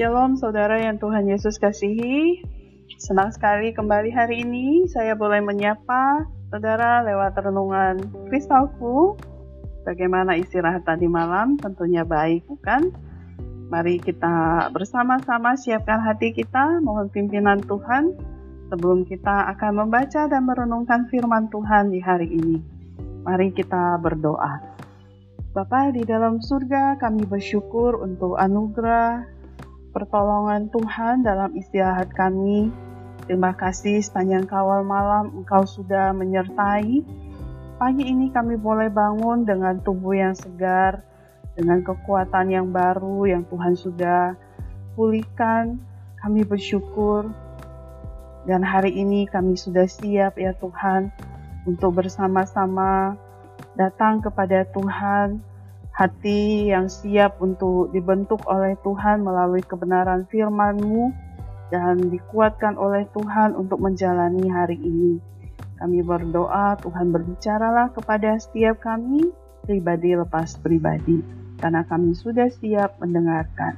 Shalom saudara yang Tuhan Yesus kasihi. Senang sekali kembali hari ini saya boleh menyapa saudara lewat renungan kristalku. Bagaimana istirahat tadi malam? Tentunya baik, bukan? Mari kita bersama-sama siapkan hati kita, mohon pimpinan Tuhan sebelum kita akan membaca dan merenungkan firman Tuhan di hari ini. Mari kita berdoa. Bapa di dalam surga, kami bersyukur untuk anugerah pertolongan Tuhan dalam istirahat kami. Terima kasih sepanjang kawal malam Engkau sudah menyertai. Pagi ini kami boleh bangun dengan tubuh yang segar, dengan kekuatan yang baru yang Tuhan sudah pulihkan. Kami bersyukur dan hari ini kami sudah siap ya Tuhan untuk bersama-sama datang kepada Tuhan hati yang siap untuk dibentuk oleh Tuhan melalui kebenaran firman-Mu dan dikuatkan oleh Tuhan untuk menjalani hari ini. Kami berdoa Tuhan berbicaralah kepada setiap kami pribadi lepas pribadi karena kami sudah siap mendengarkan.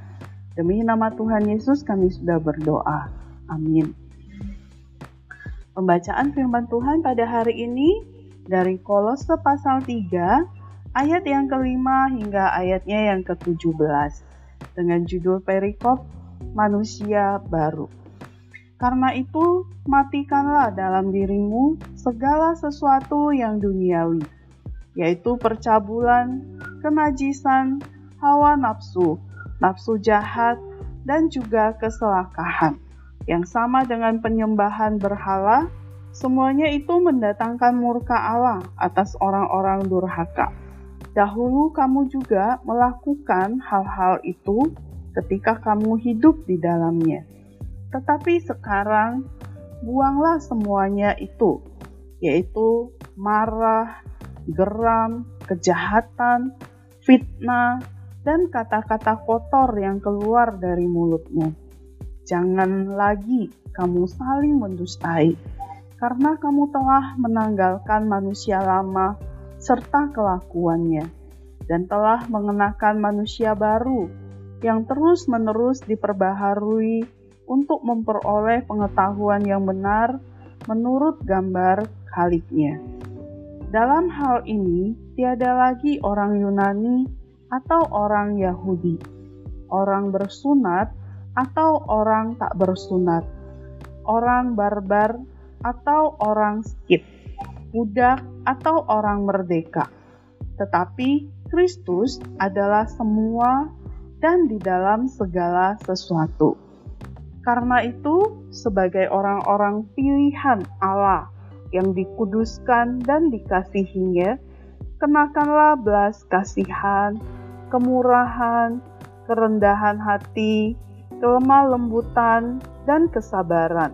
Demi nama Tuhan Yesus kami sudah berdoa. Amin. Pembacaan firman Tuhan pada hari ini dari Kolose pasal 3 ayat yang kelima hingga ayatnya yang ke-17 dengan judul perikop manusia baru. Karena itu, matikanlah dalam dirimu segala sesuatu yang duniawi, yaitu percabulan, kenajisan, hawa nafsu, nafsu jahat, dan juga keselakahan, yang sama dengan penyembahan berhala, semuanya itu mendatangkan murka Allah atas orang-orang durhaka. Dahulu kamu juga melakukan hal-hal itu ketika kamu hidup di dalamnya. Tetapi sekarang buanglah semuanya itu, yaitu marah, geram, kejahatan, fitnah, dan kata-kata kotor yang keluar dari mulutmu. Jangan lagi kamu saling mendustai, karena kamu telah menanggalkan manusia lama serta kelakuannya, dan telah mengenakan manusia baru yang terus-menerus diperbaharui untuk memperoleh pengetahuan yang benar menurut gambar kaliknya. Dalam hal ini, tiada lagi orang Yunani atau orang Yahudi, orang bersunat atau orang tak bersunat, orang barbar atau orang skit, budak atau orang merdeka. Tetapi Kristus adalah semua dan di dalam segala sesuatu. Karena itu, sebagai orang-orang pilihan Allah yang dikuduskan dan dikasihinya, kenakanlah belas kasihan, kemurahan, kerendahan hati, kelemah lembutan, dan kesabaran.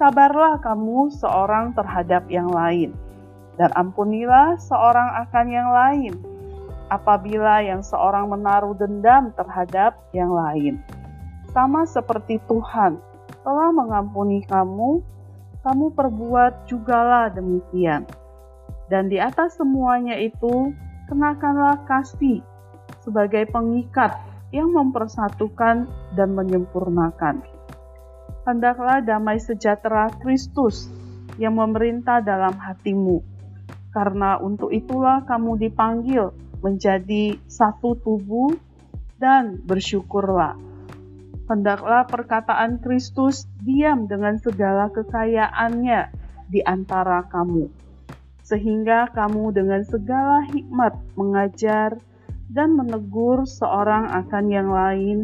Sabarlah kamu seorang terhadap yang lain, dan ampunilah seorang akan yang lain, apabila yang seorang menaruh dendam terhadap yang lain sama seperti Tuhan telah mengampuni kamu, kamu perbuat jugalah demikian. Dan di atas semuanya itu, kenakanlah kasih sebagai pengikat yang mempersatukan dan menyempurnakan. Hendaklah damai sejahtera Kristus yang memerintah dalam hatimu, karena untuk itulah kamu dipanggil menjadi satu tubuh dan bersyukurlah. Hendaklah perkataan Kristus diam dengan segala kekayaannya di antara kamu, sehingga kamu dengan segala hikmat mengajar dan menegur seorang akan yang lain,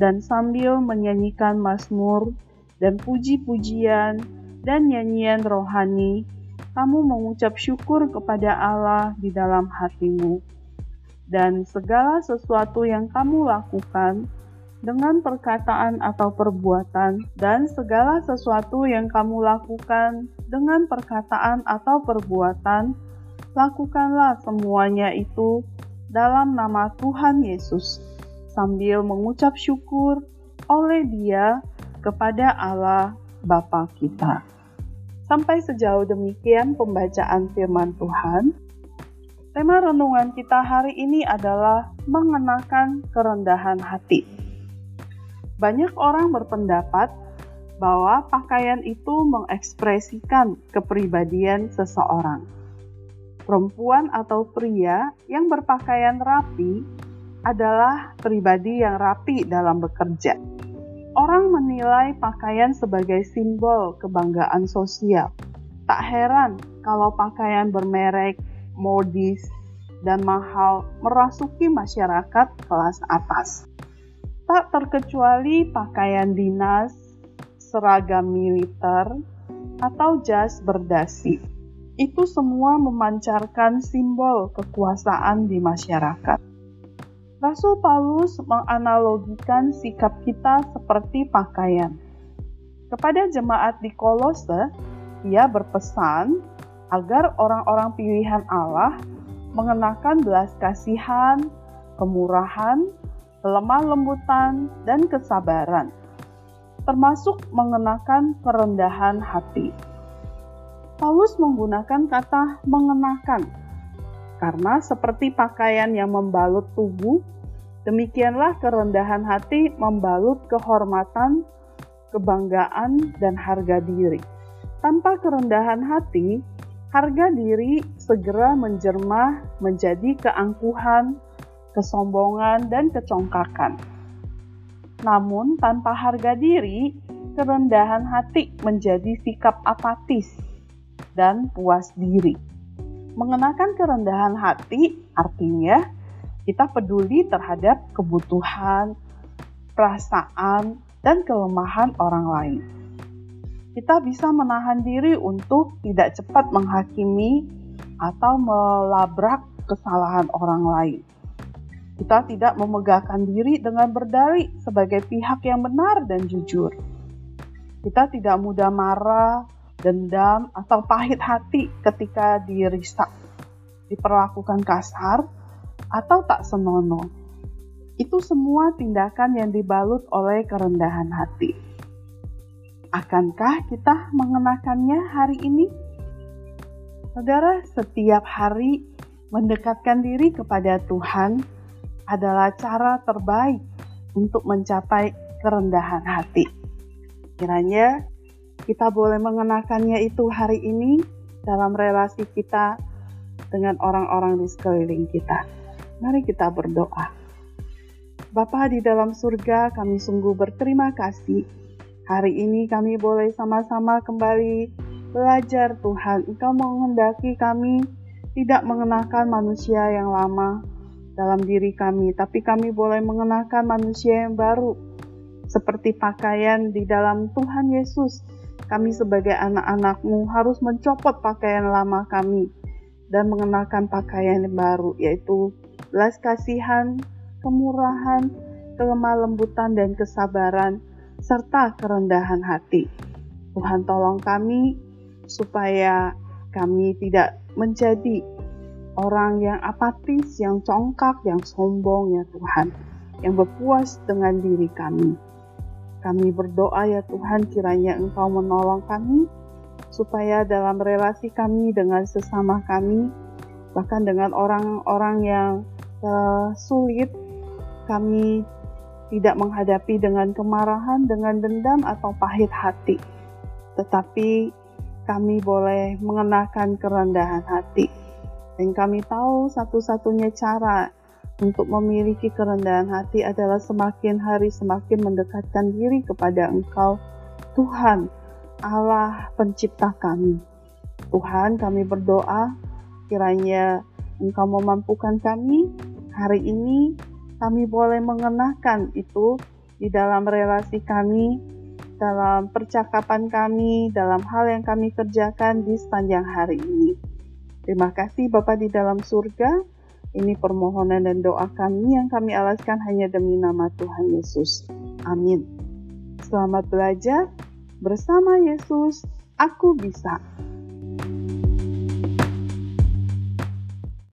dan sambil menyanyikan mazmur dan puji-pujian dan nyanyian rohani, kamu mengucap syukur kepada Allah di dalam hatimu. Dan segala sesuatu yang kamu lakukan, dengan perkataan atau perbuatan, dan segala sesuatu yang kamu lakukan dengan perkataan atau perbuatan, lakukanlah semuanya itu dalam nama Tuhan Yesus, sambil mengucap syukur oleh Dia kepada Allah Bapa kita. Sampai sejauh demikian pembacaan firman Tuhan. Tema renungan kita hari ini adalah mengenakan kerendahan hati. Banyak orang berpendapat bahwa pakaian itu mengekspresikan kepribadian seseorang. Perempuan atau pria yang berpakaian rapi adalah pribadi yang rapi dalam bekerja. Orang menilai pakaian sebagai simbol kebanggaan sosial. Tak heran kalau pakaian bermerek, modis, dan mahal merasuki masyarakat kelas atas tak terkecuali pakaian dinas, seragam militer, atau jas berdasi. Itu semua memancarkan simbol kekuasaan di masyarakat. Rasul Paulus menganalogikan sikap kita seperti pakaian. Kepada jemaat di Kolose, ia berpesan agar orang-orang pilihan Allah mengenakan belas kasihan, kemurahan, lemah lembutan, dan kesabaran, termasuk mengenakan kerendahan hati. Paulus menggunakan kata "mengenakan" karena seperti pakaian yang membalut tubuh, demikianlah kerendahan hati membalut kehormatan, kebanggaan, dan harga diri. Tanpa kerendahan hati, harga diri segera menjermah menjadi keangkuhan, kesombongan, dan kecongkakan. Namun, tanpa harga diri, kerendahan hati menjadi sikap apatis dan puas diri. Mengenakan kerendahan hati artinya kita peduli terhadap kebutuhan, perasaan, dan kelemahan orang lain. Kita bisa menahan diri untuk tidak cepat menghakimi atau melabrak kesalahan orang lain. Kita tidak memegahkan diri dengan berdalih sebagai pihak yang benar dan jujur. Kita tidak mudah marah, dendam, atau pahit hati ketika dirisak, diperlakukan kasar, atau tak senonoh. Itu semua tindakan yang dibalut oleh kerendahan hati. Akankah kita mengenakannya hari ini? Saudara, setiap hari mendekatkan diri kepada Tuhan adalah cara terbaik untuk mencapai kerendahan hati. Kiranya kita boleh mengenakannya itu hari ini dalam relasi kita dengan orang-orang di sekeliling kita. Mari kita berdoa. Bapa di dalam surga, kami sungguh berterima kasih. Hari ini kami boleh sama-sama kembali belajar Tuhan. Engkau menghendaki kami tidak mengenakan manusia yang lama, dalam diri kami, tapi kami boleh mengenakan manusia yang baru, seperti pakaian di dalam Tuhan Yesus. Kami sebagai anak-anakmu harus mencopot pakaian lama kami dan mengenakan pakaian yang baru, yaitu belas kasihan, kemurahan, kelemah lembutan dan kesabaran, serta kerendahan hati. Tuhan tolong kami supaya kami tidak menjadi orang yang apatis, yang congkak, yang sombong ya Tuhan, yang berpuas dengan diri kami. Kami berdoa ya Tuhan kiranya Engkau menolong kami supaya dalam relasi kami dengan sesama kami, bahkan dengan orang-orang yang uh, sulit, kami tidak menghadapi dengan kemarahan, dengan dendam atau pahit hati. Tetapi kami boleh mengenakan kerendahan hati dan kami tahu satu-satunya cara untuk memiliki kerendahan hati adalah semakin hari semakin mendekatkan diri kepada Engkau, Tuhan, Allah pencipta kami. Tuhan, kami berdoa kiranya Engkau memampukan kami hari ini kami boleh mengenakan itu di dalam relasi kami, dalam percakapan kami, dalam hal yang kami kerjakan di sepanjang hari ini. Terima kasih Bapak di dalam surga. Ini permohonan dan doa kami yang kami alaskan hanya demi nama Tuhan Yesus. Amin. Selamat belajar bersama Yesus. Aku bisa.